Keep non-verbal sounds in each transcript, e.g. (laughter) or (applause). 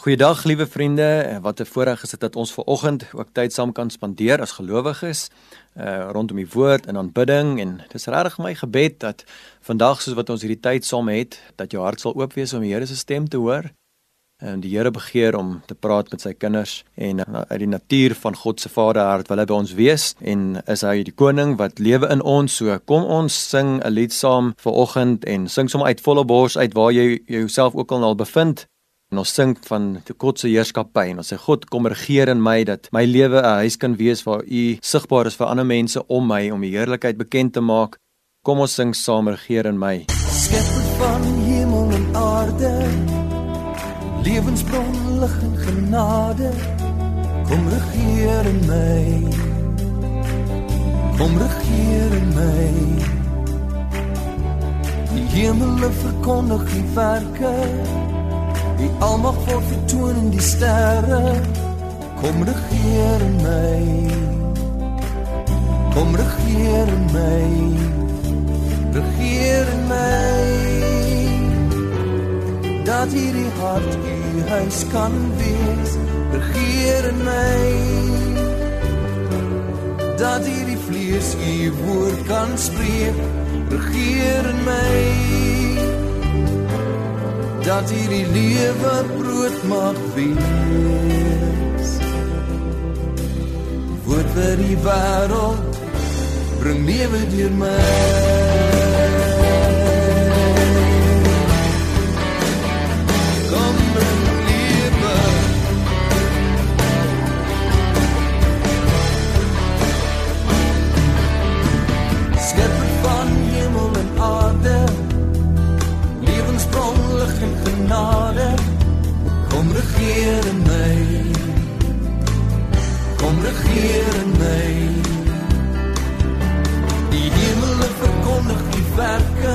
Goeiedag liewe vriende, wat 'n voorreg is dit dat ons ver oggend ook tyd saam kan spandeer as gelowiges uh rondom die woord en aanbidding en dis regtig my gebed dat vandag soos wat ons hierdie tyd saam het, dat jou hart sal oop wees om die Here se stem te hoor. En die Here begeer om te praat met sy kinders en uh, uit die natuur van God se Vaderhart wil hy by ons wees en is hy die koning wat lewe in ons. So kom ons sing 'n lied saam ver oggend en sing sommer uit volle bors uit waar jy jouself ook al bevind. En ons sing van die God se heerskappy en ons sê God kom regeer in my dat my lewe 'n huis kan wees waar U sigbaar is vir ander mense om my om die heerlikheid bekend te maak. Kom ons sing saam regeer in my. Skepper van hemel en aarde. Lewensbron lig en genade. Kom regeer in my. Kom regeer in my. Die hemel verkondig U werke. Die almag word vertoon in die sterre. Kom regeer in my. Kom regeer in my. Regeer in my. Dat hierdie hart u huis kan wees. Regeer in my. Dat hierdie vlees u woord kan spreek. Regeer in my dat hierdie lewe brood mag wees. Woord vir die wêreld bring lewe deur my. Regeer in my. Kom regeer in my. Die hemel verkondig die werke.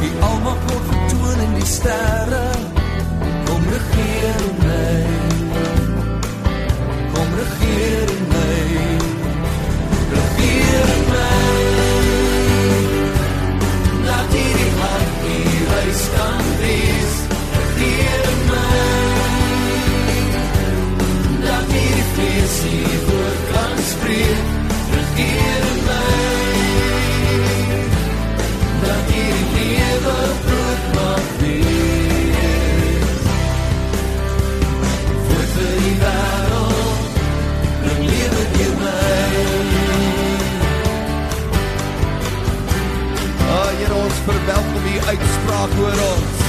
Die almag word vertoon in die sterre. Kom regeer in my. Kom regeer in my. Uitspraak oor ons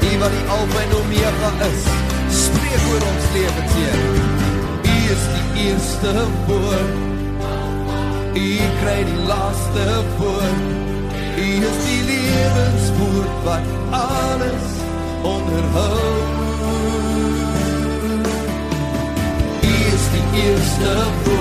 Die wat die Alpha en Omega is spreek oor ons lewens, Heer. U is die eerste woord. U kry die laaste woord. U is die lewenswoord wat alles onderhou. U is die eerste woord.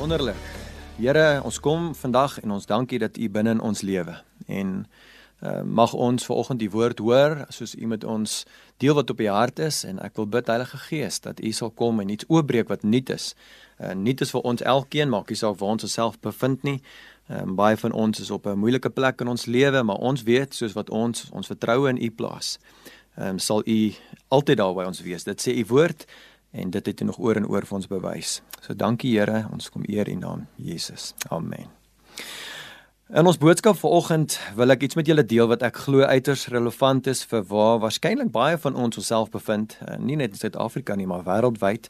Wonderlik. Here, ons kom vandag en ons dankie dat U binne in ons lewe en uh, mag ons vanoggend die woord hoor soos U met ons deel wat op U hart is en ek wil bid Heilige Gees dat U sal kom en iets oopbreek wat nuut is. Uh, nuut is vir ons elkeen, maak nie saak waar ons osself bevind nie. Um, baie van ons is op 'n moeilike plek in ons lewe, maar ons weet soos wat ons ons vertroue in U plaas. Ehm um, sal U altyd daar by ons wees. Dit sê U woord en dit het U nog oor en oor vir ons bewys. So dankie Here, ons kom eer U naam, Jesus. Amen. In ons boodskap vanoggend wil ek iets met julle deel wat ek glo uiters relevant is vir waar waarskynlik baie van ons onsself bevind, eh, nie net in Suid-Afrika nie, maar wêreldwyd.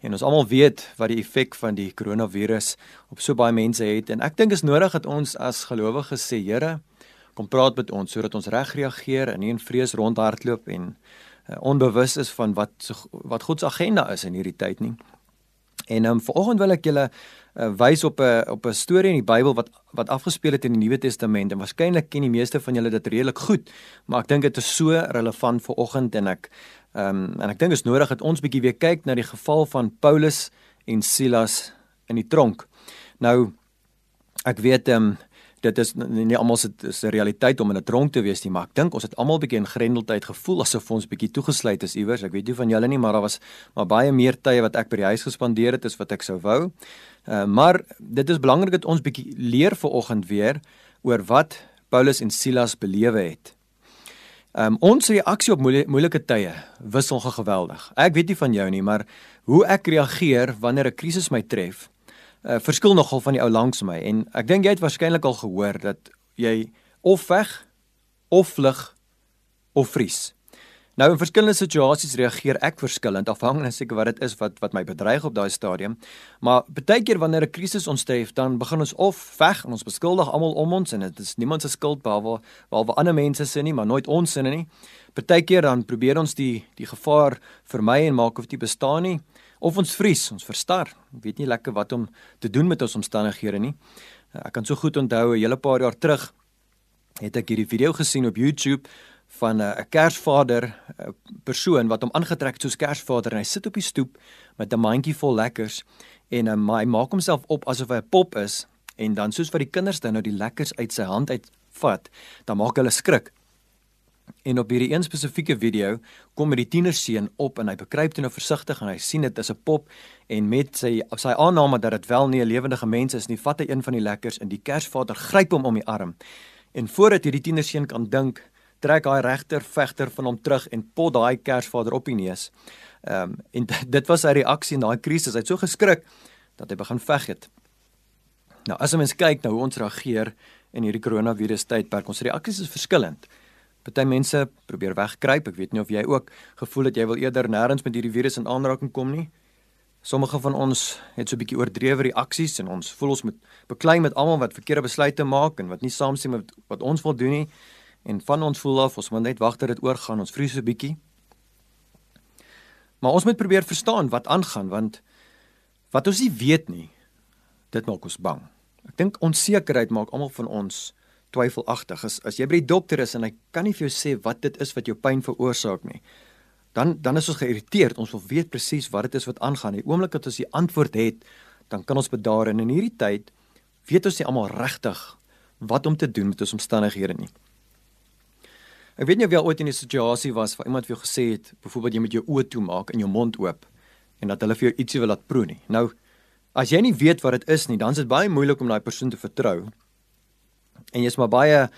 En ons almal weet wat die effek van die koronavirus op so baie mense het en ek dink is nodig dat ons as gelowiges sê, Here, kom praat met ons sodat ons reg reageer en nie in vrees rondhardloop en onbewus is van wat wat God se agenda is in hierdie tyd nie. En um, vanoggend wil ek julle uh, wys op 'n op 'n storie in die Bybel wat wat afgespeel het in die Nuwe Testament en waarskynlik ken die meeste van julle dit redelik goed, maar ek dink dit is so relevant vir oggend en ek um, en ek dink dit is nodig dat ons bietjie weer kyk na die geval van Paulus en Silas in die tronk. Nou ek weet ehm um, dit is nie, nie almal se is 'n realiteit om in 'n tronk te wees nie, maar ek dink ons het almal bietjie in grendeltyd gevoel asof ons bietjie toegesluit is iewers. Ek weet nie van julle nie, maar daar was maar baie meer tye wat ek by die huis gespandeer het as wat ek sou wou. Uh, maar dit is belangrik dat ons bietjie leer vir oggend weer oor wat Paulus en Silas belewe het. Um, ons reaksie op moeilike tye wissel geweldig. Ek weet nie van jou nie, maar hoe ek reageer wanneer 'n krisis my tref, uh, verskil nogal van die ou langs my en ek dink jy het waarskynlik al gehoor dat jy of veg of vlug of vries. Nou in verskillende situasies reageer ek verskillend afhangende seker wat dit is wat wat my bedreig op daai stadium. Maar baie keer wanneer 'n krisis ons tref, dan begin ons of veg en ons beskuldig almal om ons en dit is niemand se skuld behalwe behalwe ander mense se nie, maar nooit ons se nie. Baie keer dan probeer ons die die gevaar vermy en maak of dit bestaan nie of ons vries, ons verstar. Weet nie lekker wat om te doen met ons omstandighede nie. Ek kan so goed onthou 'n hele paar jaar terug het ek hierdie video gesien op YouTube van 'n Kersvader persoon wat hom aangetrek het soos Kersvader en hy sit op die stoep met 'n mandjie vol lekkers en um, hy maak homself op asof hy 'n pop is en dan soos wat die kinders dan nou die lekkers uit sy hand uitvat, dan maak hulle skrik. En op hierdie een spesifieke video kom met die tienerseun op en hy bekruip toe nou versigtig en hy sien dit is 'n pop en met sy sy aanname dat dit wel nie 'n lewendige mens is nie, vat hy een van die lekkers en die Kersvader gryp hom om die arm. En voordat hierdie tienerseun kan dink, trek daai regter vegter van hom terug en pot daai Kersvader op die neus. Ehm um, en (laughs) dit was sy reaksie na daai krisis. Hy het so geskrik dat hy begin veg het. Nou as 'n mens kyk na hoe ons reageer in hierdie koronavirus tydperk, ons reaksies is verskillend. Party mense probeer wegkruip. Ek weet nie of jy ook gevoel het jy wil eerder nêrens met hierdie virus in aanraking kom nie. Sommige van ons het so 'n bietjie oordrewe reaksies en ons voel ons moet beklei met almal wat verkeerde besluite maak en wat nie saamstem met wat ons wil doen nie. En van ons voel af ons moet net wag dat dit oorgaan. Ons vrees so 'n bietjie. Maar ons moet probeer verstaan wat aangaan want wat ons nie weet nie, dit maak ons bang. Ek dink onsekerheid maak almal van ons twyfelagtig. As as jy by die dokter is en hy kan nie vir jou sê wat dit is wat jou pyn veroorsaak nie, dan dan is ons geïrriteerd. Ons wil weet presies wat dit is wat aangaan. Die oomblik dat ons die antwoord het, dan kan ons bedaar en in hierdie tyd weet ons nie almal regtig wat om te doen met ons omstandighede nie. Ek weet nie of jy ooit in 'n situasie was waar iemand vir jou gesê het, byvoorbeeld jy moet jou oë toemaak en jou mond oop en dat hulle vir jou ietsie wil laat proe nie. Nou, as jy nie weet wat dit is nie, dan is dit baie moeilik om daai persoon te vertrou en jy's maar baie uh,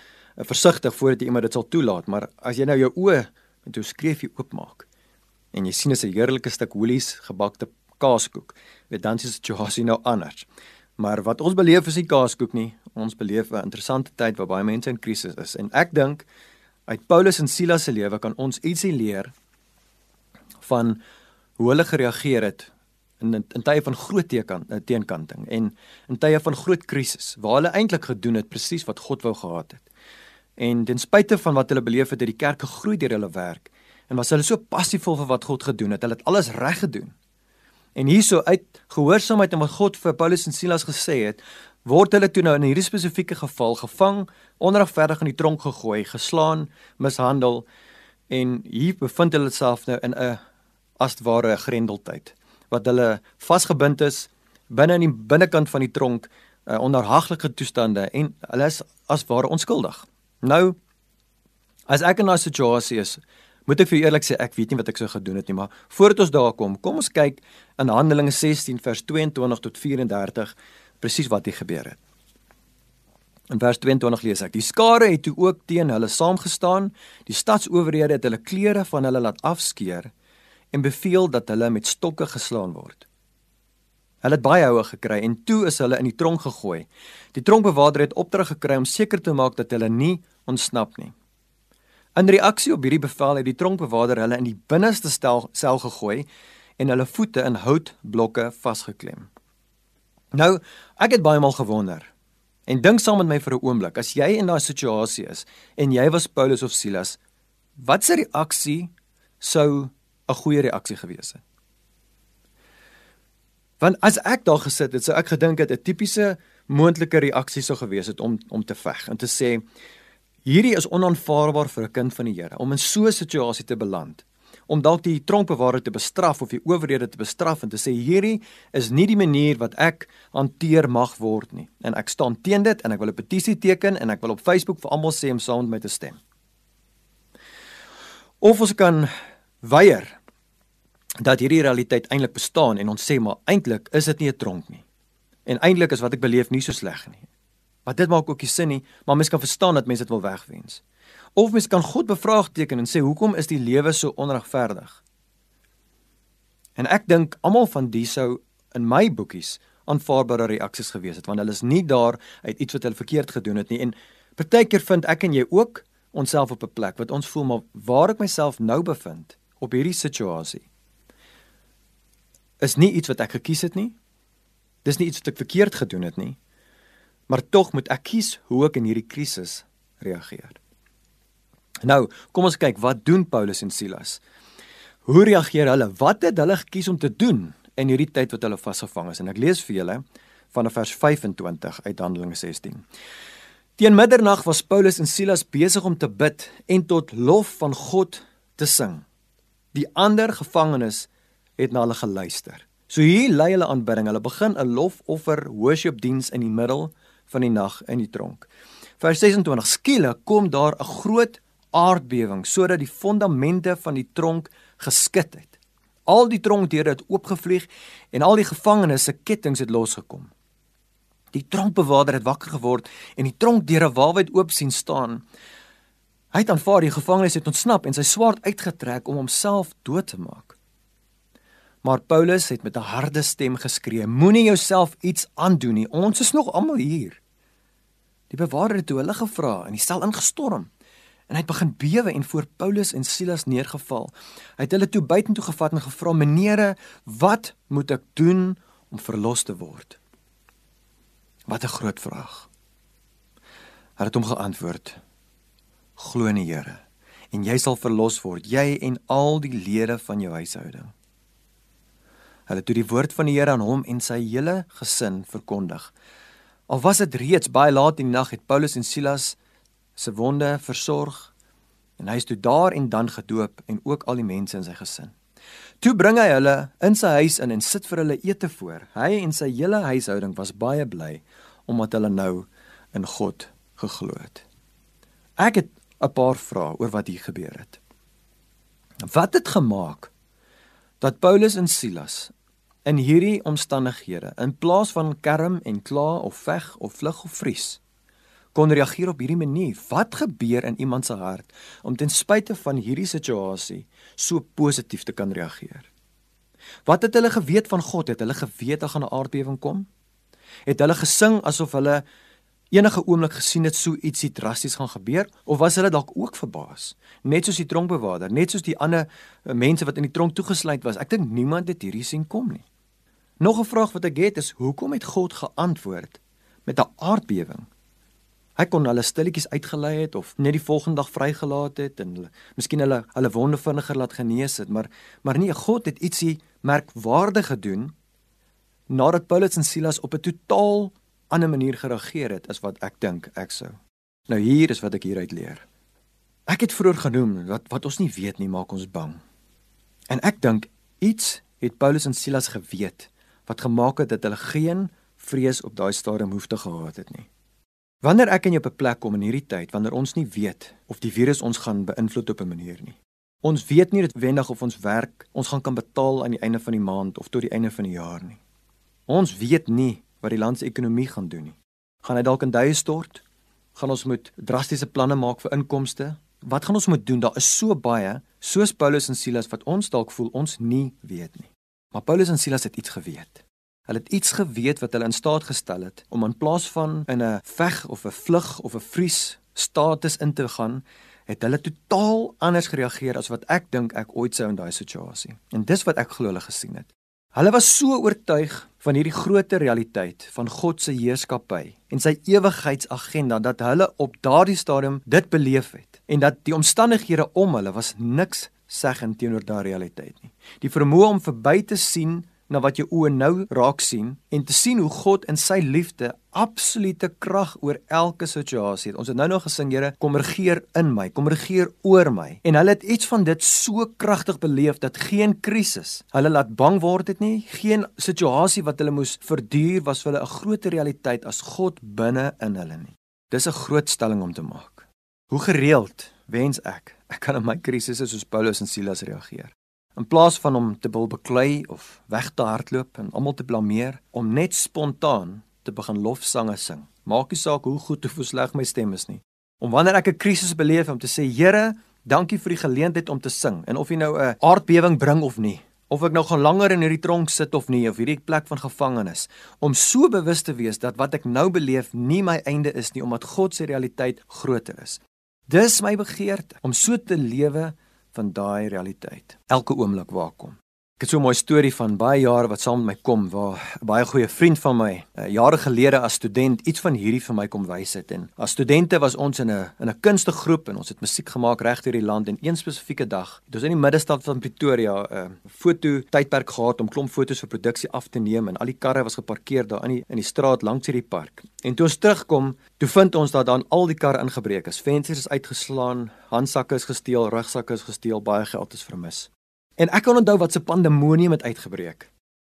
versigtig voordat jy iemand dit sal toelaat, maar as jy nou jou oë met jou skreefie oopmaak en jy sien 'n heerlike stuk holies gebakte kaaskoek, weet dan is die situasie nou anders. Maar wat ons beleef is nie kaaskoek nie. Ons beleef 'n interessante tyd waar baie mense in krisis is en ek dink uit Paulus en Silas se lewe kan ons ietsie leer van hoe hulle gereageer het in in tye van groot teenkant eh, teenkanting en in tye van groot krisis waar hulle eintlik gedoen het presies wat God wou gehad het. En ten spyte van wat hulle beleef het, het die kerk gegroei deur hulle werk en was hulle so passievol vir wat God gedoen het. Hulle het alles reg gedoen. En hierso uit gehoorsaamheid aan wat God vir Paulus en Silas gesê het, word hulle toe nou in hierdie spesifieke geval gevang, onregverdig in die tronk gegooi, geslaan, mishandel en hier bevind hulle self nou in 'n as ware grendeltyd wat hulle vasgebind is binne in die binnekant van die tronk uh, onder haglike toestande en hulle is as ware onskuldig. Nou as ek in 'n situasie is, moet ek vir eerlik sê ek weet nie wat ek sou gedoen het nie, maar voordat ons daar kom, kom ons kyk in Handelinge 16 vers 22 tot 34 presies wat hier gebeur het. In vers 22 lees ek: Die skare het toe ook teen hulle saamgestaan, die stadsowerhede het hulle klere van hulle laat afskeer en beveel dat hulle met stokke geslaan word. Hulle het baie houe gekry en toe is hulle in die tronk gegooi. Die tronkbewaarder het opdrag gekry om seker te maak dat hulle nie ontsnap nie. In reaksie op hierdie bevel het die tronkbewaarder hulle in die binneste stel sel gegooi en hulle voete in houtblokke vasgeklem. Nou, ek het baie maal gewonder. En dink saam met my vir 'n oomblik, as jy in daai situasie is en jy was Paulus of Silas, watse reaksie sou 'n goeie reaksie gewees het? Want as ek daar gesit het, sou ek gedink het 'n tipiese moontlike reaksie sou gewees het om om te veg en te sê hierdie is onaanvaarbaar vir 'n kind van die Here om in so 'n situasie te beland om dalk die tronkbewaarder te bestraf of die owerhede te bestraf en te sê hierdie is nie die manier wat ek hanteer mag word nie en ek staan teen dit en ek wil 'n petisie teken en ek wil op Facebook vir almal sê om saam met my te stem. Of ons kan weier dat hierdie realiteit eintlik bestaan en ons sê maar eintlik is dit nie 'n tronk nie. En eintlik is wat ek beleef nie so sleg nie. Maar dit maak ook nie sin nie, maar mens kan verstaan dat mense dit wil wegwens. Of mens kan God bevraagteken en sê hoekom is die lewe so onregverdig? En ek dink almal van die sou in my boekies aanvaarbare reaksies gewees het want hulle is nie daar uit iets wat hulle verkeerd gedoen het nie en partykeer vind ek en jy ook onsself op 'n plek wat ons voel maar waar ek myself nou bevind op hierdie situasie is nie iets wat ek gekies het nie. Dis nie iets wat ek verkeerd gedoen het nie. Maar tog moet ek kies hoe ek in hierdie krisis reageer. Nou, kom ons kyk wat doen Paulus en Silas. Hoe reageer hulle? Wat het hulle gekies om te doen in hierdie tyd wat hulle vasgevang is? En ek lees vir julle van vers 25 uit Handelinge 16. Teen middernag was Paulus en Silas besig om te bid en tot lof van God te sing. Die ander gevangenes het na hulle geluister. So hier lei hulle aanbidding. Hulle begin 'n lofoffer worship diens in die middel van die nag in die tronk. Vers 26: Skielik kom daar 'n groot aardbewing sodat die fondamente van die tronk geskit het. Al die tronkdeure het oopgevlieg en al die gevangenes se kettinge het losgekom. Die tronkbewaarder het wakker geword en die tronkdeure waarwyd oop sien staan. Hy het aanvaar die gevangenes het ontsnap en sy swaard uitgetrek om homself dood te maak. Maar Paulus het met 'n harde stem geskree: Moenie jouself iets aandoen nie. Ons is nog almal hier. Die bewaarder het toe hulle gevra en die sel ingestorm. En hy het begin bewe en voor Paulus en Silas neergeval. Hy het hulle toe buitentoe gevat en gevra: "Meneere, wat moet ek doen om verlos te word?" Wat 'n groot vraag. Hy het hom geantwoord: "Glo in die Here en jy sal verlos word, jy en al die lede van jou huishouding." Hulle het die woord van die Here aan hom en sy hele gesin verkondig. Al was dit reeds baie laat in die nag, het Paulus en Silas se wonde versorg en hy is toe daar en dan gedoop en ook al die mense in sy gesin. Toe bring hy hulle in sy huis in en sit vir hulle ete voor. Hy en sy hele huishouding was baie bly omdat hulle nou in God geglo het. Ek het 'n paar vrae oor wat hier gebeur het. Wat het gemaak dat Paulus en Silas in hierdie omstandighede in plaas van kerm en kla of veg of vlug of vries kon reageer op hierdie manier. Wat gebeur in iemand se hart om ten spyte van hierdie situasie so positief te kan reageer? Wat het hulle geweet van God? Het hulle geweet dat gaan 'n aardbewing kom? Het hulle gesing asof hulle enige oomblik gesien het so ietsie drasties gaan gebeur of was hulle dalk ook verbaas? Net soos die tronkbewaarder net soos die ander eh, mense wat in die tronk toegesluit was. Ek dink niemand het hierdie sien kom nie Nog 'n vraag wat ek het is hoekom het God geantwoord met 'n aardbewing? Hy kon hulle stilletjies uitgelei het of net die volgende dag vrygelaat het en hulle miskien hulle hulle wonde vinniger laat genees het, maar maar nee, God het ietsie merkwaardig gedoen nadat Paulus en Silas op 'n totaal ander manier gereageer het as wat ek dink ek sou. Nou hier is wat ek hieruit leer. Ek het vroeër genoem wat wat ons nie weet nie maak ons bang. En ek dink iets het Paulus en Silas geweet wat gemaak het dat hulle geen vrees op daai stadium hoef te gehad het nie. Wanneer ek en jy op 'n plek kom in hierdie tyd wanneer ons nie weet of die virus ons gaan beïnvloed op 'n manier nie. Ons weet nie noodwendig of ons werk ons gaan kan betaal aan die einde van die maand of tot die einde van die jaar nie. Ons weet nie wat die land se ekonomie gaan doen nie. Gaan hy dalk in duie stort? Gaan ons moet drastiese planne maak vir inkomste? Wat gaan ons moet doen? Daar is so baie, soos Paulus en Silas wat ons dalk voel ons nie weet nie. Maar Paulus en Silas het iets geweet. Hulle het iets geweet wat hulle in staat gestel het om in plaas van in 'n veg of 'n vlug of 'n vries status in te gaan, het hulle totaal anders gereageer as wat ek dink ek ooit sou in daai situasie. En dis wat ek glo hulle gesien het. Hulle was so oortuig van hierdie groter realiteit van God se heerskappy en sy ewigheidsagenda dat hulle op daardie stadium dit beleef het en dat die omstandighede om hulle was niks seggend teenoor daardie realiteit nie. Die vermoë om verby te sien na wat jou oë nou raak sien en te sien hoe God in sy liefde absolute krag oor elke situasie het. Ons het nou nog gesing, Here, kom regeer in my, kom regeer oor my. En hulle het iets van dit so kragtig beleef dat geen krisis hulle laat bang word het nie. Geen situasie wat hulle moes verduur was vir hulle 'n groter realiteit as God binne in hulle nie. Dis 'n groot stelling om te maak. Hoe gereeld wens ek ek kan in my krisisse soos Paulus en Silas reageer. In plaas van om te wil beklei of weg te hardloop en almal te blameer, om net spontaan te begin lofsange sing. Maak nie saak hoe goed of hoe sleg my stem is nie. Om wanneer ek 'n krisis beleef om te sê, Here, dankie vir die geleentheid om te sing en of jy nou 'n aardbewing bring of nie, of ek nou gaan langer in hierdie tronk sit of nie, of hierdie plek van gevangenis, om so bewus te wees dat wat ek nou beleef nie my einde is nie omdat God se realiteit groter is. Dis my begeerte om so te lewe van daai realiteit. Elke oomblik waar kom. Ek het so 'n mooi storie van baie jare wat saam met my kom waar 'n baie goeie vriend van my uh, jare gelede as student iets van hierdie vir my kom wys het en as studente was ons in 'n in 'n kunstegroep en ons het musiek gemaak reg deur die land en een spesifieke dag het ons in die middestad van Pretoria 'n uh, foto tydperk gehad om klomp fotos vir produksie af te neem en al die karre was geparkeer daar in die in die straat langs hierdie park. En toe ons terugkom, toe vind ons dat dan al die karre ingebreek is. Vensters is uitgeslaan, handsakke is gesteel, rugsakke is gesteel, baie geld is vermis. En ek kan onthou wat se pandemonium het uitgebreek.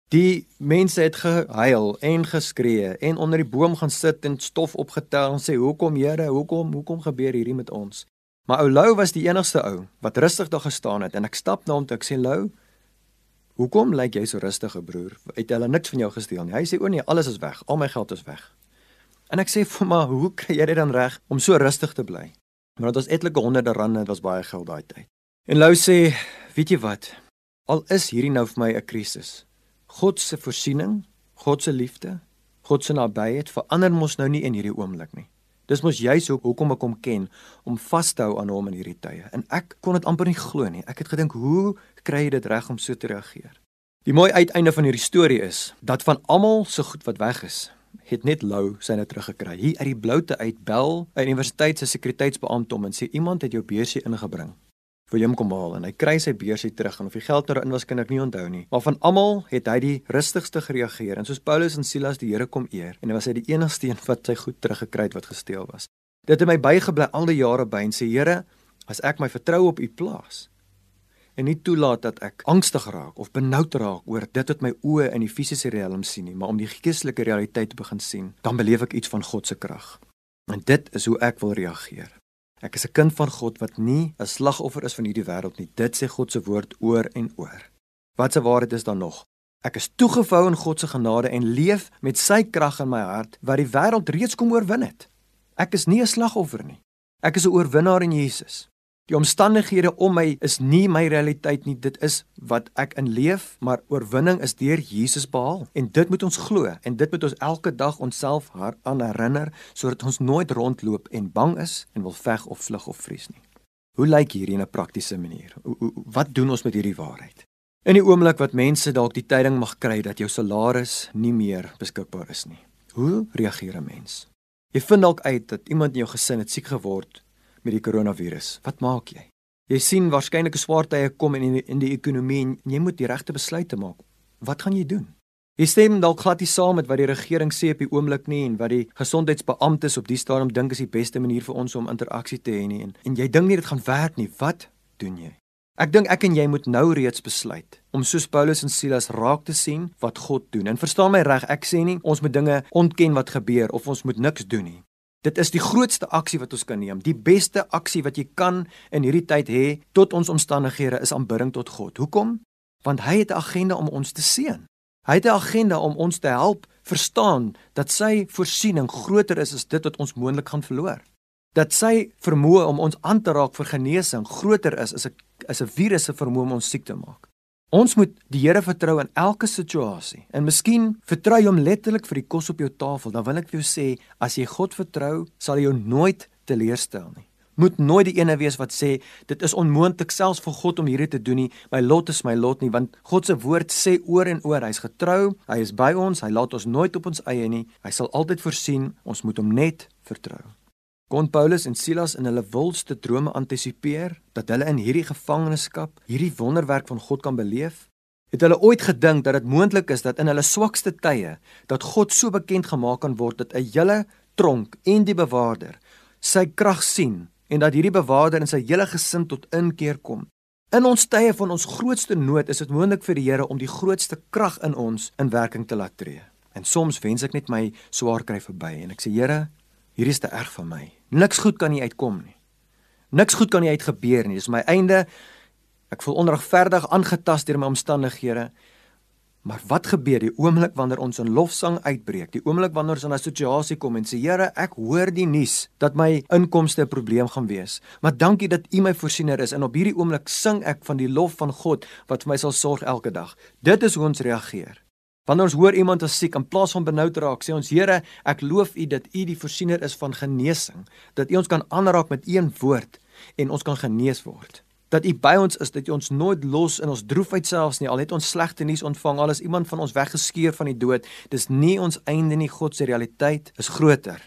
Die mense het gehuil en geskree en onder die boom gaan sit en stof opgetel en sê hoekom Here, hoekom, hoekom gebeur hierdie met ons? Maar ou Lou was die enigste ou wat rustig daar gestaan het en ek stap na hom toe ek sê Lou, hoekom lyk jy so rustig, broer? Het hulle niks van jou gesteel nie? Hy sê o nee, alles is weg. Al my geld is weg. En ek sê vir my, hoe kry jy dit dan reg om so rustig te bly? Want dit was etlike honderde rande, dit was baie geld daai tyd. En Lou sê, weet jy wat? Al is hierdie nou vir my 'n krisis. God se voorsiening, God se liefde, God se nabyheid verander mos nou nie in hierdie oomblik nie. Dis mos juis hoe hoekom ek hom ken om vas te hou aan hom in hierdie tye. En ek kon dit amper nie glo nie. Ek het gedink, hoe kry jy dit reg om so te reageer? Die mooi uiteinde van hierdie storie is dat van almal se goed wat weg is, het net Lou syne teruggekry. Hier uit die bloute uit bel 'n universiteit se sekuriteitsbeampte om en sê iemand het jou beursie ingebring wil hom kom haal en hy kry sy beursie terug en of die geld nou in was kan ek nie onthou nie. Maar van almal het hy die rustigste gereageer en soos Paulus en Silas die Here kom eer en hy was hy die enigste een wat sy goed teruggekry het wat gesteel was. Dit het my bygebly al die jare by en sê Here, as ek my vertrou op U plaas en nie toelaat dat ek angstig raak of benoud raak oor dit wat my oë in die fisiese riem sien nie, maar om die geestelike realiteit te begin sien, dan beleef ek iets van God se krag. En dit is hoe ek wil reageer. Ek is 'n kind van God wat nie 'n slagoffer is van hierdie wêreld nie. Dit sê God se woord oor en oor. Wat se waarheid is dan nog? Ek is toegevou in God se genade en leef met sy krag in my hart wat die wêreld reeds kom oorwin het. Ek is nie 'n slagoffer nie. Ek is 'n oorwinnaar in Jesus. Die omstandighede om my is nie my realiteit nie. Dit is wat ek in leef, maar oorwinning is deur Jesus behaal. En dit moet ons glo en dit moet ons elke dag onsself aan herinner sodat ons nooit rondloop en bang is en wil veg of vlug of vrees nie. Hoe lyk hierdie in 'n praktiese manier? Wat doen ons met hierdie waarheid? In die oomblik wat mense dalk die tyding mag kry dat jou salaris nie meer beskikbaar is nie. Hoe reageer 'n mens? Jy vind dalk uit dat iemand in jou gesin het siek geword met die koronavirus. Wat maak jy? Jy sien waarskynlik 'n swaar tye kom in die, in die ekonomie en jy moet die regte besluite maak. Wat gaan jy doen? Jy stem dalk glad nie saam met wat die regering sê op die oomblik nie en wat die gesondheidsbeamptes op die stadium dink is die beste manier vir ons om interaksie te hê nie en, en jy dink nie dit gaan werk nie. Wat doen jy? Ek dink ek en jy moet nou reeds besluit om soos Paulus en Silas raak te sien wat God doen. En verstaan my reg, ek sê nie ons moet dinge ontken wat gebeur of ons moet niks doen nie. Dit is die grootste aksie wat ons kan neem. Die beste aksie wat jy kan in hierdie tyd hê tot ons omstandighede is aanbidding tot God. Hoekom? Want hy het 'n agenda om ons te seën. Hy het 'n agenda om ons te help verstaan dat sy voorsiening groter is as dit wat ons moontlik gaan verloor. Dat sy vermoë om ons aan te raak vir genesing groter is as 'n as 'n virus se vermoë om ons siek te maak. Ons moet die Here vertrou in elke situasie. En miskien vertrou jy hom letterlik vir die kos op jou tafel. Dan wil ek vir jou sê, as jy God vertrou, sal hy jou nooit teleurstel nie. Moet nooit die ene wees wat sê dit is onmoontlik selfs vir God om hierdie te doen nie. My lot is my lot nie, want God se woord sê oor en oor, hy's getrou, hy is by ons, hy laat ons nooit op ons eie nie. Hy sal altyd voorsien. Ons moet hom net vertrou. Kon Paulus en Silas in hulle wildste drome antisipeer dat hulle in hierdie gevangenskap hierdie wonderwerk van God kan beleef? Het hulle ooit gedink dat dit moontlik is dat in hulle swakste tye dat God so bekend gemaak kan word dat 'n hele tronk en die bewaarder sy krag sien en dat hierdie bewaarder en sy hele gesin tot inkeer kom? In ons tye van ons grootste nood is dit moontlik vir die Here om die grootste krag in ons in werking te laat tree. En soms wens ek net my swaar kry verby en ek sê Here, hierdie is te erg vir my. Niks goed kan nie uitkom nie. Niks goed kan nie uitgebeur nie. Dis my einde. Ek voel onregverdig aangetast deur my omstandighede. Maar wat gebeur die oomblik wanneer ons in lofsang uitbreek? Die oomblik wanneer ons in 'n situasie kom en sê Here, ek hoor die nuus dat my inkomste 'n probleem gaan wees. Maar dankie dat U my voorsiener is en op hierdie oomblik sing ek van die lof van God wat vir my sal sorg elke dag. Dit is hoe ons reageer. Wanneer ons hoor iemand is siek, in plaas van benoud raak, sê ons Here, ek loof U dat U die voorsiener is van genesing, dat U ons kan aanraak met een woord en ons kan genees word. Dat U by ons is, dat U ons nooit los in ons droefheid selfs nie, al het ons slegte nuus ontvang, al is iemand van ons weggeskeur van die dood, dis nie ons einde nie, God se realiteit is groter.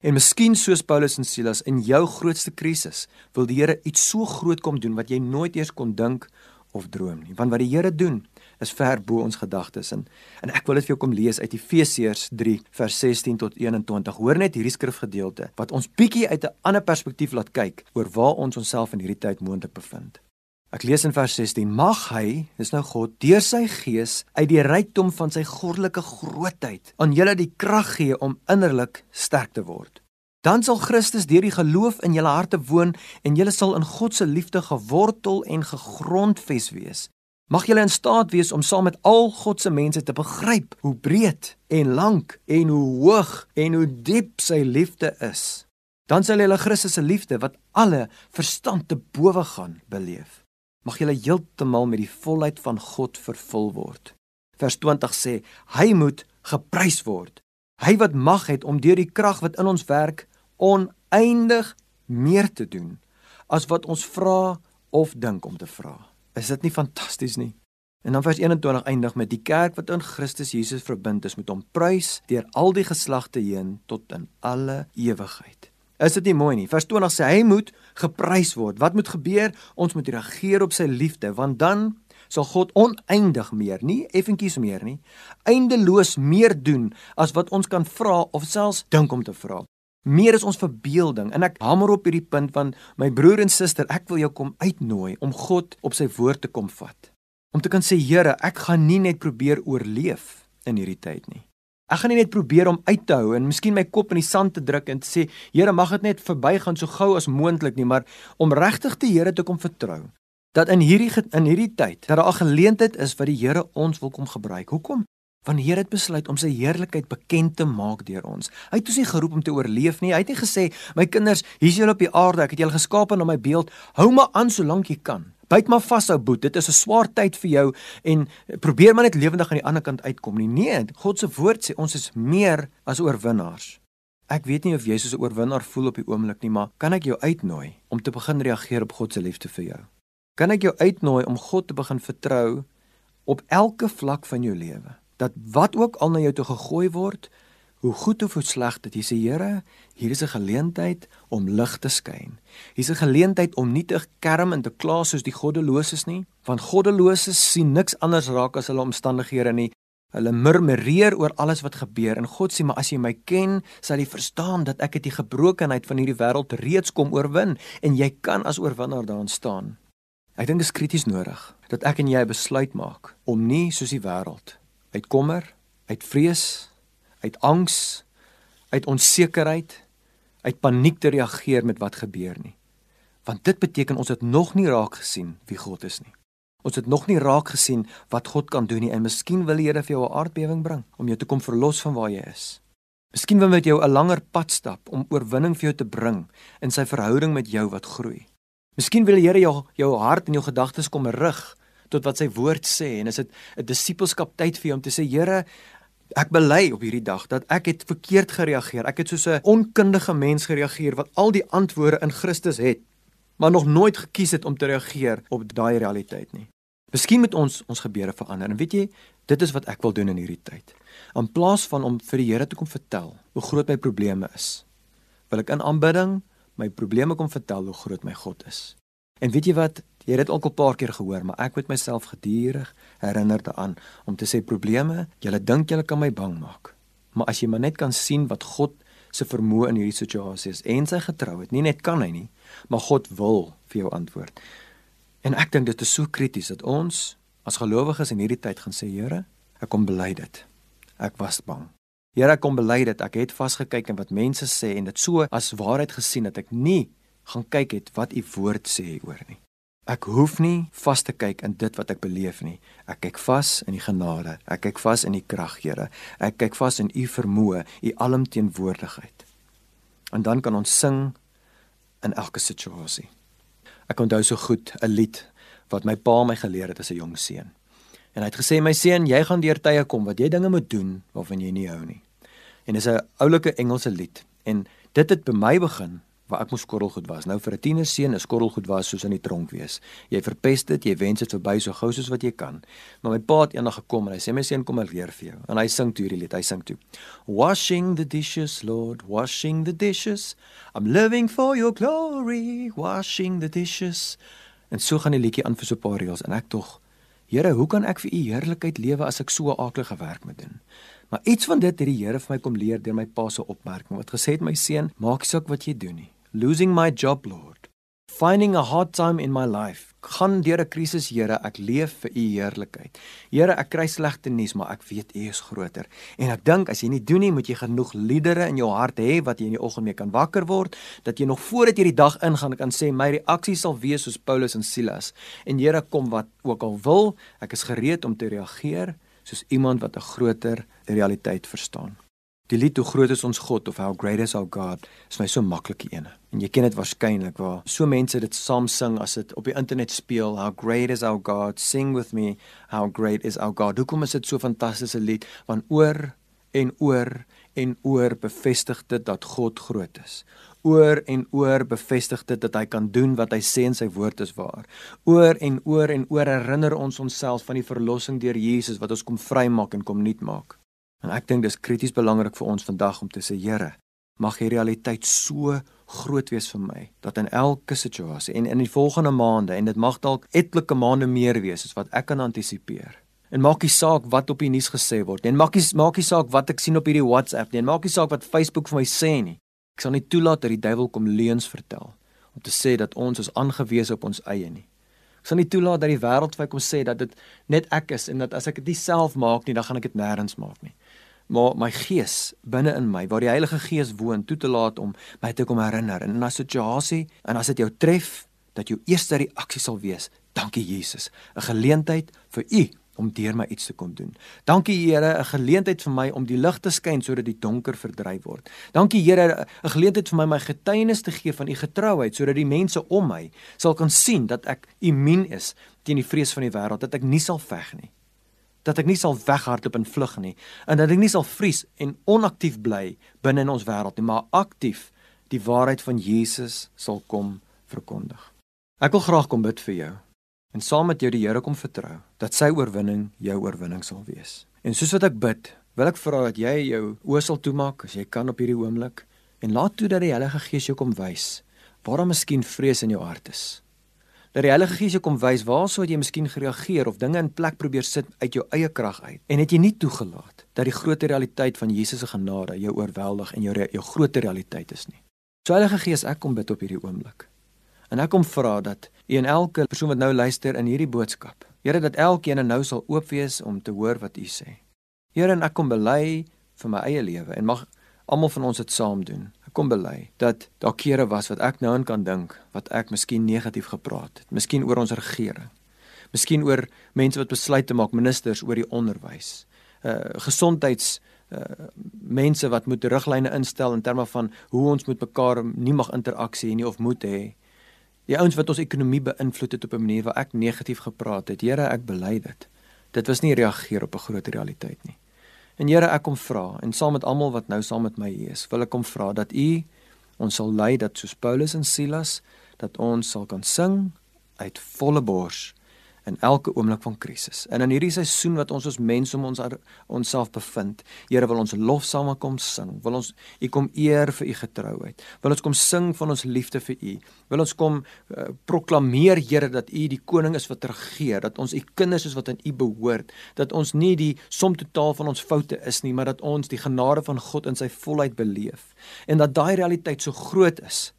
En miskien soos Paulus en Silas in jou grootste krisis, wil die Here iets so groot kom doen wat jy nooit eers kon dink of droom nie. Want wat die Here doen, is ver bo ons gedagtes en en ek wil dit vir jou kom lees uit Efesiërs 3 vers 16 tot 21. Hoor net hierdie skrifgedeelte wat ons bietjie uit 'n ander perspektief laat kyk oor waar ons onsself in hierdie tyd moontlik bevind. Ek lees in vers 16: Mag hy, dis nou God, deur sy gees uit die rykdom van sy goddelike grootheid aan julle die krag gee om innerlik sterk te word. Dan sal Christus deur die geloof in julle harte woon en julle sal in God se liefde gewortel en gegrondves wees. Mag julle in staat wees om saam met al God se mense te begryp hoe breed en lank en hoe hoog en hoe diep sy liefde is. Dan sal julle Christus se liefde wat alle verstand te bowe gaan beleef. Mag julle heeltemal met die volheid van God vervul word. Vers 20 sê: Hy moet geprys word. Hy wat mag het om deur die krag wat in ons werk oneindig meer te doen as wat ons vra of dink om te vra. Is dit nie fantasties nie? En dan vers 21 eindig met die kerk wat in Christus Jesus verbind is met hom prys deur al die geslagte heen tot in alle ewigheid. Is dit nie mooi nie? Vers 20 sê hy moet geprys word. Wat moet gebeur? Ons moet reageer op sy liefde want dan sal God oneindig meer, nie effentjies meer nie, eindeloos meer doen as wat ons kan vra of selfs dink om te vra. Meer is ons verbeelding en ek hamer op hierdie punt van my broer en suster, ek wil jou kom uitnooi om God op sy woord te kom vat. Om te kan sê Here, ek gaan nie net probeer oorleef in hierdie tyd nie. Ek gaan nie net probeer om uit te hou en miskien my kop in die sand te druk en te sê Here, mag dit net verbygaan so gou as moontlik nie, maar om regtig die Here te kom vertrou. Dat in hierdie in hierdie tyd dat daar 'n geleentheid is wat die Here ons wil kom gebruik. Hoekom? Want die Here het besluit om sy heerlikheid bekend te maak deur ons. Hy het ons nie geroep om te oorleef nie. Hy het nie gesê, "My kinders, hier's julle op die aarde. Ek het julle geskaap na my beeld. Hou maar aan solank jy kan. Byt maar vas, ou boet. Dit is 'n swaar tyd vir jou en probeer maar net lewendig aan die ander kant uitkom nie." Nee, God se woord sê ons is meer as oorwinnaars. Ek weet nie of jy soos 'n oorwinnaar voel op die oomblik nie, maar kan ek jou uitnooi om te begin reageer op God se liefde vir jou? Kan ek jou uitnooi om God te begin vertrou op elke vlak van jou lewe? Dat wat ook al na jou toe gegooi word, hoe goed of hoe sleg dit jy sê Here, hier is 'n geleentheid om lig te skyn. Hier's 'n geleentheid om nie te kerm en te kla soos die goddeloses nie, want goddeloses sien niks anders raak as hulle omstandighede nie. Hulle murmureer oor alles wat gebeur en God sê maar as jy my ken, sal jy verstaan dat ek die gebrokenheid van hierdie wêreld reeds kom oorwin en jy kan as oorwinnaar daar staan. Ek dink dit is krities nodig dat ek en jy 'n besluit maak om nie soos die wêreld uit kommer, uit vrees, uit angs, uit onsekerheid, uit paniek te reageer met wat gebeur nie. Want dit beteken ons het nog nie raak gesien wie God is nie. Ons het nog nie raak gesien wat God kan doen nie en miskien wil die Here vir jou 'n aardbewing bring om jou te kom verlos van waar jy is. Miskien wil hy met jou 'n langer pad stap om oorwinning vir jou te bring in sy verhouding met jou wat groei. Miskien wil die Here jou jou hart en jou gedagtes kom rig tot wat sy woord sê en is dit 'n disippelskap tyd vir jou om te sê Here Ek bely op hierdie dag dat ek het verkeerd gereageer. Ek het soos 'n onkundige mens gereageer wat al die antwoorde in Christus het, maar nog nooit gekies het om te reageer op daai realiteit nie. Miskien moet ons ons gebeure verander. En weet jy, dit is wat ek wil doen in hierdie tyd. In plaas van om vir die Here te kom vertel hoe groot my probleme is, wil ek in aanbidding my probleme kom vertel hoe groot my God is. En weet jy wat? Jy het dit al 'n paar keer gehoor, maar ek moet myself gedurig herinner daaraan om te sê probleme, julle dink julle kan my bang maak. Maar as jy maar net kan sien wat God se vermoë in hierdie situasie is en sy getrouheid, nie net kan hy nie, maar God wil vir jou antwoord. En ek dink dit is so krities dat ons as gelowiges in hierdie tyd gaan sê, Here, ek kom bely dit. Ek was bang. Here, ek kom bely dit. Ek het vasgekyk in wat mense sê en dit so as waarheid gesien dat ek nie gaan kyk het wat u woord sê oor nie. Ek hoef nie vas te kyk in dit wat ek beleef nie. Ek kyk vas in die genade. Ek kyk vas in die krag, Here. Ek kyk vas in u vermoë, u alomteenwoordigheid. En dan kan ons sing in elke situasie. Ek onthou so goed 'n lied wat my pa my geleer het as 'n jong seun. En hy het gesê my seun, jy gaan deur tye kom wat jy dinge moet doen waarvan jy nie hou nie. En dis 'n oulike Engelse lied en dit het by my begin waar ek moes korrelgoed was. Nou vir 'n tienerseun is korrelgoed was soos in die tronk wees. Jy verpest dit, jy wens dit verby so gou soos wat jy kan. Maar my pa het eendag gekom en hy sê my seun kom ek leer vir jou. En hy sing toe hierdie lied. Hy sing toe. Washing the dishes, Lord, washing the dishes. I'm living for your glory, washing the dishes. En so gaan die liedjie aan vir so 'n paar reels en ek tog Here, hoe kan ek vir u heerlikheid lewe as ek so aaklige werk moet doen? Maar iets van dit het die Here vir my kom leer deur my pa se opmerking wat gesê het my seun, maak saak wat jy doen nie losing my job lord. Finding a hard time in my life gaan deur 'n krisis Here ek leef vir u heerlikheid. Here ek kry slegte nuus maar ek weet u is groter. En ek dink as jy nie doen nie moet jy genoeg liedere in jou hart hê wat jy in die oggend mee kan wakker word dat jy nog voordat jy die dag ingaan kan sê my reaksie sal wees soos Paulus en Silas. En Here kom wat ook al wil ek is gereed om te reageer soos iemand wat 'n groter realiteit verstaan Die lied hoe groot is ons God of how great is our God is my so maklike ene. En jy ken dit waarskynlik waar so mense dit saam sing as dit op die internet speel how great is our God sing with me how great is our God. Hoekom is dit so fantastiese lied want oor en oor en oor bevestig dit dat God groot is. Oor en oor bevestig dit dat hy kan doen wat hy sê in sy woord is waar. Oor en oor en oor herinner ons onsself van die verlossing deur Jesus wat ons kom vrymaak en kom nuut maak. En ek dink dis krities belangrik vir ons vandag om te sê Here, mag hierdie realiteit so groot wees vir my dat in elke situasie en in die volgende maande en dit mag dalk etlike maande meer wees as wat ek kan antisipeer. En maak nie saak wat op die nuus gesê word nie. En maak nie maak nie saak wat ek sien op hierdie WhatsApp nie. En maak nie saak wat Facebook vir my sê nie. Ek sal nie toelaat dat die duiwel kom leuns vertel om te sê dat ons is aangewese op ons eie nie. Ek sal nie toelaat dat die wêreld vir my kom sê dat dit net ek is en dat as ek dit self maak nie, dan gaan ek dit nêrens maak nie maar my gees binne in my waar die Heilige Gees woon toe te laat om my te kom herinner in 'n situasie en as dit jou tref dat jou eerste reaksie sal wees dankie Jesus 'n geleentheid vir u om deur my iets te kom doen. Dankie Here, 'n geleentheid vir my om die lig te skyn sodat die donker verdryf word. Dankie Here, 'n geleentheid vir my my getuienis te gee van u getrouheid sodat die mense om my sal kan sien dat ek immuun is teen die vrees van die wêreld, dat ek nie sal veg nie dat ek nie sal weghardloop en vlug nie en dat ek nie sal vries en onaktief bly binne in ons wêreld nie maar aktief die waarheid van Jesus sal kom verkondig. Ek wil graag kom bid vir jou en saam met jou die Here kom vertrou dat sy oorwinning jou oorwinning sal wees. En soos wat ek bid, wil ek vra dat jy jou oë sal toemaak as jy kan op hierdie oomblik en laat toe dat die Heilige Gees jou kom wys waar daar miskien vrees in jou hart is dat die Heilige Gees jou kom wys waarso jy miskien gereageer of dinge in plek probeer sit uit jou eie krag uit en het jy nie toegelaat dat die groot realiteit van Jesus se genade jou oorweldig en jou jou groot realiteit is nie. So Heilige Gees, ek kom bid op hierdie oomblik. En ek kom vra dat U en elke persoon wat nou luister in hierdie boodskap, Here dat elkeen nou sal oop wees om te hoor wat U sê. Here, en ek kom bely vir my eie lewe en mag almal van ons dit saam doen kom bely dat daar kere was wat ek nou aan kan dink wat ek miskien negatief gepraat het, miskien oor ons regering. Miskien oor mense wat besluit te maak, ministers oor die onderwys. Uh gesondheids uh mense wat moet riglyne instel in terme van hoe ons met mekaar nie mag interaksie hê nie of moet hê. Die ouens wat ons ekonomie beïnvloed het op 'n manier waar ek negatief gepraat het. Here, ek bely dit. Dit was nie reageer op 'n groot realiteit nie. En Here, ek kom vra en saam met almal wat nou saam met my hier is, wil ek kom vra dat U ons sal lei dat soos Paulus en Silas dat ons sal kan sing uit volle bors in elke oomblik van krisis. En in hierdie seisoen wat ons as mens om ons onsself bevind, Here wil ons lofsame kom sing. Wil ons U kom eer vir U getrouheid. Wil ons kom sing van ons liefde vir U. Wil ons kom uh, proklameer Here dat U die koning is wat regeer, dat ons U kinders is wat aan U behoort, dat ons nie die som totaal van ons foute is nie, maar dat ons die genade van God in sy volheid beleef. En dat daai realiteit so groot is.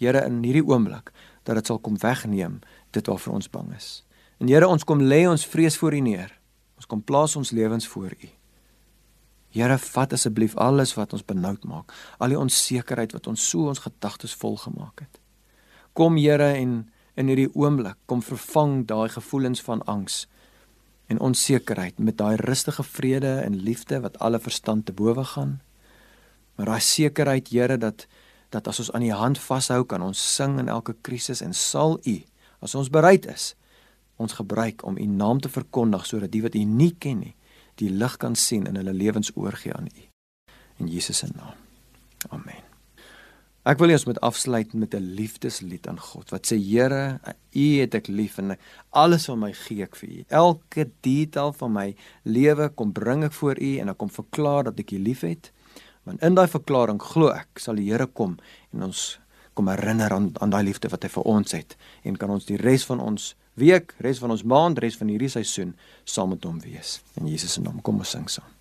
Here in hierdie oomblik dat dit sal kom wegneem dit waarvoor ons bang is. En Here, ons kom lê ons vrees voor U neer. Ons kom plaas ons lewens voor U. Here, vat asseblief alles wat ons benoud maak, al die onsekerheid wat ons so ons gedagtes vol gemaak het. Kom Here en in hierdie oomblik kom vervang daai gevoelens van angs en onsekerheid met daai rustige vrede en liefde wat alle verstand te bowe gaan. Maar daai sekerheid Here dat dat as ons aan U hand vashou kan ons sing in elke krisis en sal U as ons bereid is ons gebruik om u naam te verkondig sodat die wat u nie ken nie die lig kan sien in hulle lewens oorgee aan u. In Jesus se naam. Amen. Ek wil eers met afsluit met 'n liefdeslied aan God wat sê Here u het ek lief en alles van my gee ek vir u. Elke detail van my lewe kom bring ek voor u en ek kom verklaar dat ek u liefhet. Want in daai verklaring glo ek sal die Here kom en ons kom herinner aan aan daai liefde wat hy vir ons het en kan ons die res van ons week, res van ons maand, res van hierdie seisoen saam met hom wees. In Jesus se naam, kom ons sing saam.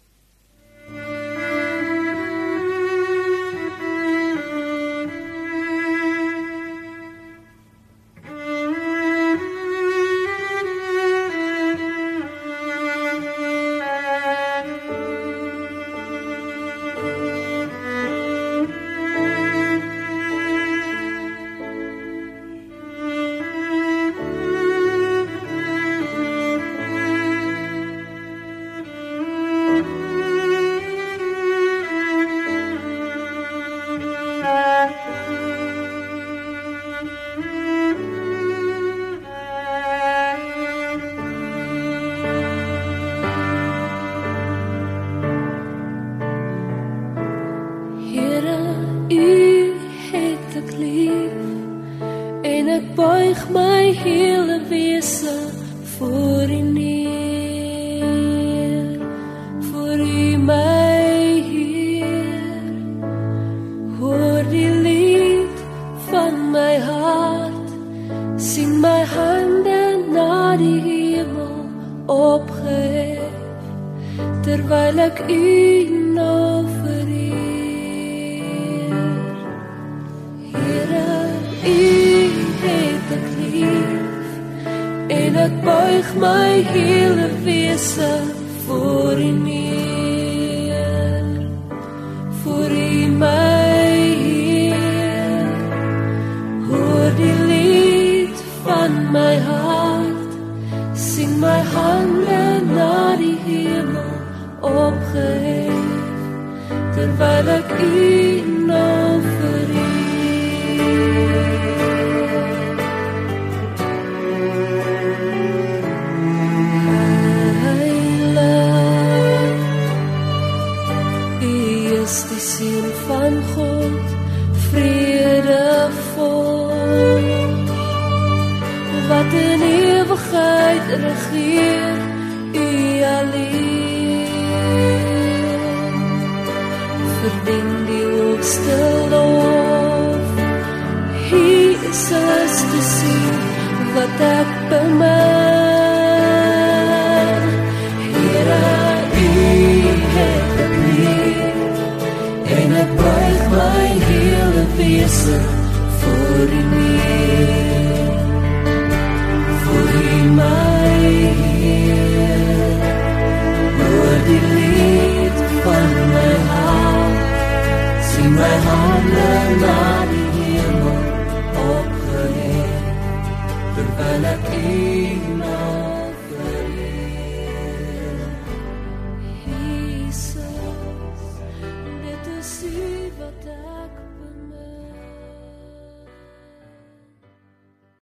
God vredevol. Wat in ewigheid regeer u alleen. Verdien die hoogste lof. Hier is alles te sien wat ek bemerk my hele wese voor U neer. Voor U my Heer, oor die lied van my hart, sien my hande na die hemel opgehef, terwyl ek U